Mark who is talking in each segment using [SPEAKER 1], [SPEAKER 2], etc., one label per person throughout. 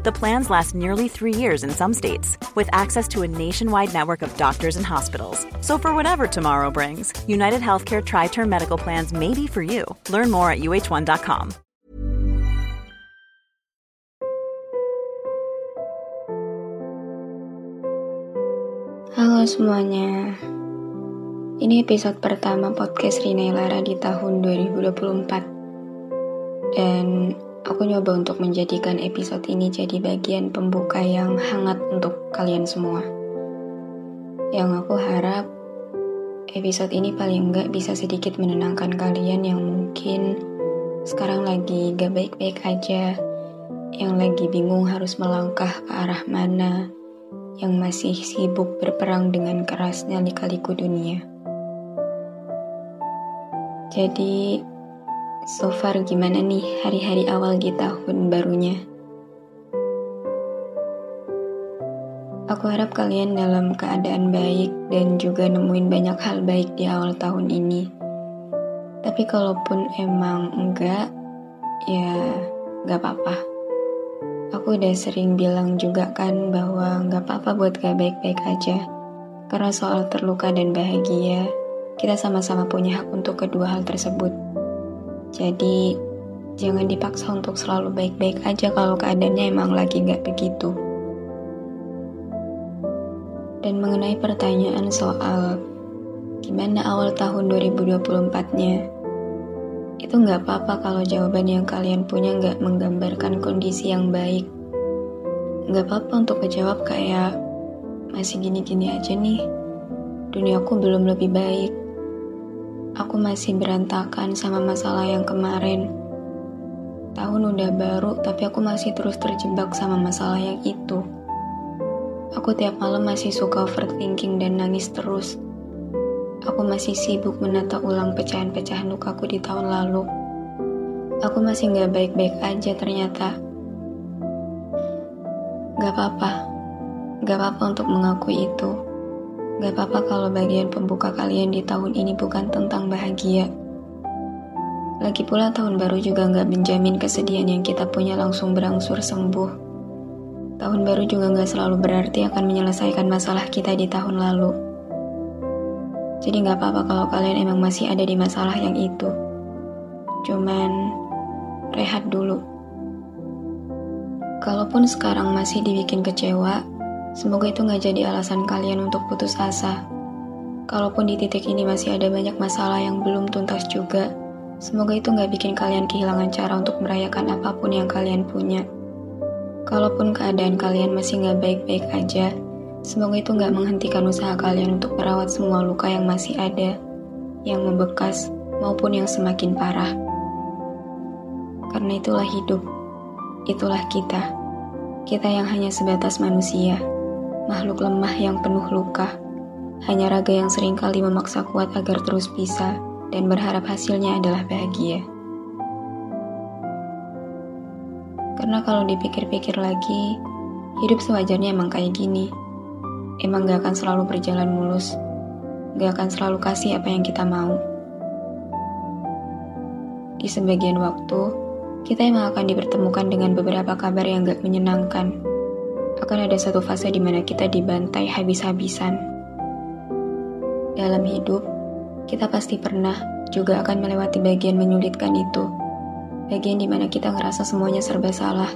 [SPEAKER 1] The plans last nearly three years in some states, with access to a nationwide network of doctors and hospitals. So, for whatever tomorrow brings, United Healthcare Tri Term Medical Plans may be for you. Learn more at uh1.com.
[SPEAKER 2] Halo semuanya. Ini episode pertama podcast Rina di tahun 2024. Dan aku nyoba untuk menjadikan episode ini jadi bagian pembuka yang hangat untuk kalian semua. Yang aku harap episode ini paling enggak bisa sedikit menenangkan kalian yang mungkin sekarang lagi gak baik-baik aja, yang lagi bingung harus melangkah ke arah mana, yang masih sibuk berperang dengan kerasnya lika-liku dunia. Jadi, so far gimana nih hari-hari awal di tahun barunya? Aku harap kalian dalam keadaan baik dan juga nemuin banyak hal baik di awal tahun ini. Tapi kalaupun emang enggak, ya gak apa-apa. Aku udah sering bilang juga kan bahwa gak apa-apa buat gak baik-baik aja. Karena soal terluka dan bahagia, kita sama-sama punya hak untuk kedua hal tersebut. Jadi, jangan dipaksa untuk selalu baik-baik aja kalau keadaannya emang lagi gak begitu. Dan mengenai pertanyaan soal gimana awal tahun 2024-nya, itu nggak apa-apa kalau jawaban yang kalian punya nggak menggambarkan kondisi yang baik. Nggak apa-apa untuk menjawab kayak, masih gini-gini aja nih, duniaku belum lebih baik. Aku masih berantakan sama masalah yang kemarin. Tahun udah baru, tapi aku masih terus terjebak sama masalah yang itu. Aku tiap malam masih suka overthinking dan nangis terus. Aku masih sibuk menata ulang pecahan-pecahan lukaku di tahun lalu. Aku masih gak baik-baik aja ternyata. Gak apa-apa. Gak apa-apa untuk mengakui itu. Gak apa-apa kalau bagian pembuka kalian di tahun ini bukan tentang bahagia. Lagi pula tahun baru juga gak menjamin kesedihan yang kita punya langsung berangsur sembuh. Tahun baru juga gak selalu berarti akan menyelesaikan masalah kita di tahun lalu. Jadi gak apa-apa kalau kalian emang masih ada di masalah yang itu. Cuman, rehat dulu. Kalaupun sekarang masih dibikin kecewa, Semoga itu nggak jadi alasan kalian untuk putus asa. Kalaupun di titik ini masih ada banyak masalah yang belum tuntas juga, semoga itu nggak bikin kalian kehilangan cara untuk merayakan apa pun yang kalian punya. Kalaupun keadaan kalian masih nggak baik-baik aja, semoga itu nggak menghentikan usaha kalian untuk merawat semua luka yang masih ada, yang membekas maupun yang semakin parah. Karena itulah hidup, itulah kita, kita yang hanya sebatas manusia makhluk lemah yang penuh luka, hanya raga yang sering kali memaksa kuat agar terus bisa dan berharap hasilnya adalah bahagia. Karena kalau dipikir-pikir lagi, hidup sewajarnya emang kayak gini. Emang gak akan selalu berjalan mulus, gak akan selalu kasih apa yang kita mau. Di sebagian waktu, kita emang akan dipertemukan dengan beberapa kabar yang gak menyenangkan akan ada satu fase di mana kita dibantai habis-habisan. Dalam hidup, kita pasti pernah juga akan melewati bagian menyulitkan itu. Bagian di mana kita ngerasa semuanya serba salah.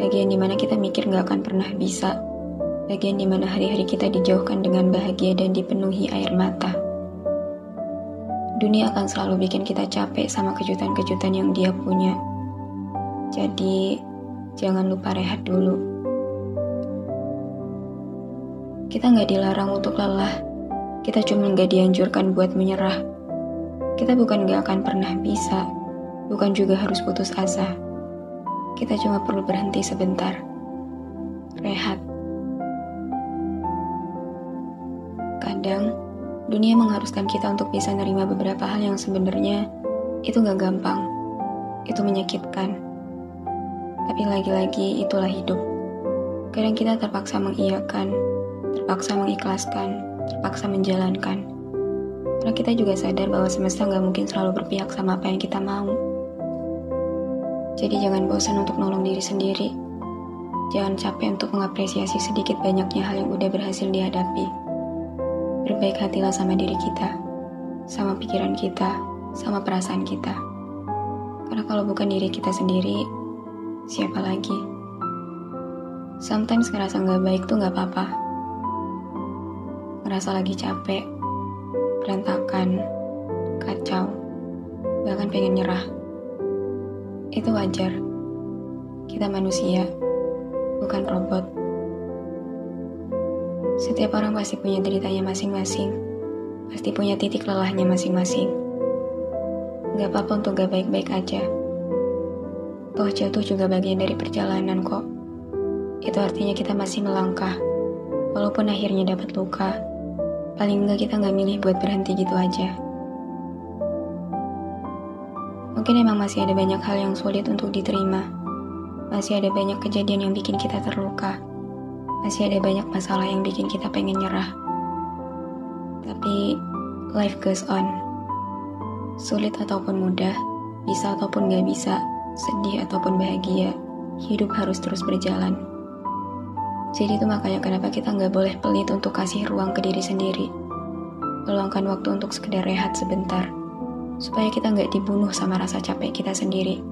[SPEAKER 2] Bagian di mana kita mikir gak akan pernah bisa. Bagian di mana hari-hari kita dijauhkan dengan bahagia dan dipenuhi air mata. Dunia akan selalu bikin kita capek sama kejutan-kejutan yang dia punya. Jadi, jangan lupa rehat dulu. Kita nggak dilarang untuk lelah. Kita cuma nggak dianjurkan buat menyerah. Kita bukan nggak akan pernah bisa, bukan juga harus putus asa. Kita cuma perlu berhenti sebentar. Rehat. Kadang, dunia mengharuskan kita untuk bisa nerima beberapa hal yang sebenarnya itu nggak gampang. Itu menyakitkan. Tapi lagi-lagi itulah hidup. Kadang kita terpaksa mengiyakan, terpaksa mengikhlaskan, terpaksa menjalankan. Karena kita juga sadar bahwa semesta nggak mungkin selalu berpihak sama apa yang kita mau. Jadi jangan bosan untuk nolong diri sendiri. Jangan capek untuk mengapresiasi sedikit banyaknya hal yang udah berhasil dihadapi. Berbaik hatilah sama diri kita, sama pikiran kita, sama perasaan kita. Karena kalau bukan diri kita sendiri, siapa lagi? Sometimes ngerasa nggak baik tuh nggak apa-apa. Ngerasa lagi capek, berantakan, kacau, bahkan pengen nyerah. Itu wajar. Kita manusia, bukan robot. Setiap orang pasti punya deritanya masing-masing. Pasti punya titik lelahnya masing-masing. Gak apa-apa untuk gak baik-baik aja. Toh jatuh juga bagian dari perjalanan kok itu artinya kita masih melangkah. Walaupun akhirnya dapat luka, paling enggak kita nggak milih buat berhenti gitu aja. Mungkin emang masih ada banyak hal yang sulit untuk diterima. Masih ada banyak kejadian yang bikin kita terluka. Masih ada banyak masalah yang bikin kita pengen nyerah. Tapi, life goes on. Sulit ataupun mudah, bisa ataupun gak bisa, sedih ataupun bahagia, hidup harus terus berjalan. Jadi itu makanya kenapa kita nggak boleh pelit untuk kasih ruang ke diri sendiri. Meluangkan waktu untuk sekedar rehat sebentar, supaya kita nggak dibunuh sama rasa capek kita sendiri.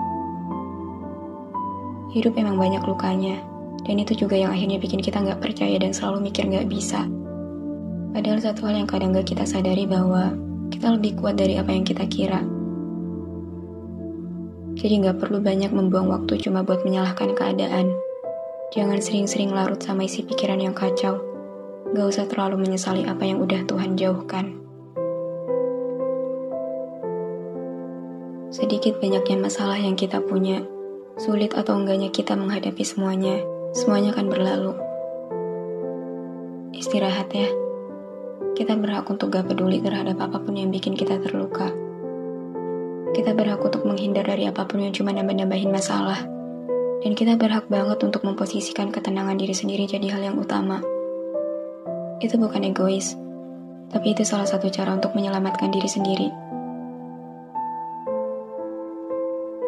[SPEAKER 2] Hidup memang banyak lukanya, dan itu juga yang akhirnya bikin kita nggak percaya dan selalu mikir nggak bisa. Padahal satu hal yang kadang nggak kita sadari bahwa kita lebih kuat dari apa yang kita kira. Jadi nggak perlu banyak membuang waktu cuma buat menyalahkan keadaan. Jangan sering-sering larut sama isi pikiran yang kacau. Gak usah terlalu menyesali apa yang udah Tuhan jauhkan. Sedikit banyaknya masalah yang kita punya, sulit atau enggaknya kita menghadapi semuanya, semuanya akan berlalu. Istirahat ya. Kita berhak untuk gak peduli terhadap apa pun yang bikin kita terluka. Kita berhak untuk menghindar dari apa pun yang cuma nambah-nambahin masalah. Dan kita berhak banget untuk memposisikan ketenangan diri sendiri jadi hal yang utama. Itu bukan egois, tapi itu salah satu cara untuk menyelamatkan diri sendiri.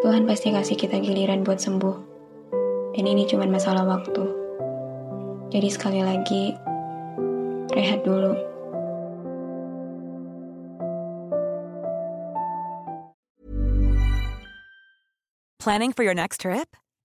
[SPEAKER 2] Tuhan pasti kasih kita giliran buat sembuh. Dan ini cuma masalah waktu. Jadi sekali lagi, rehat dulu.
[SPEAKER 3] Planning for your next trip?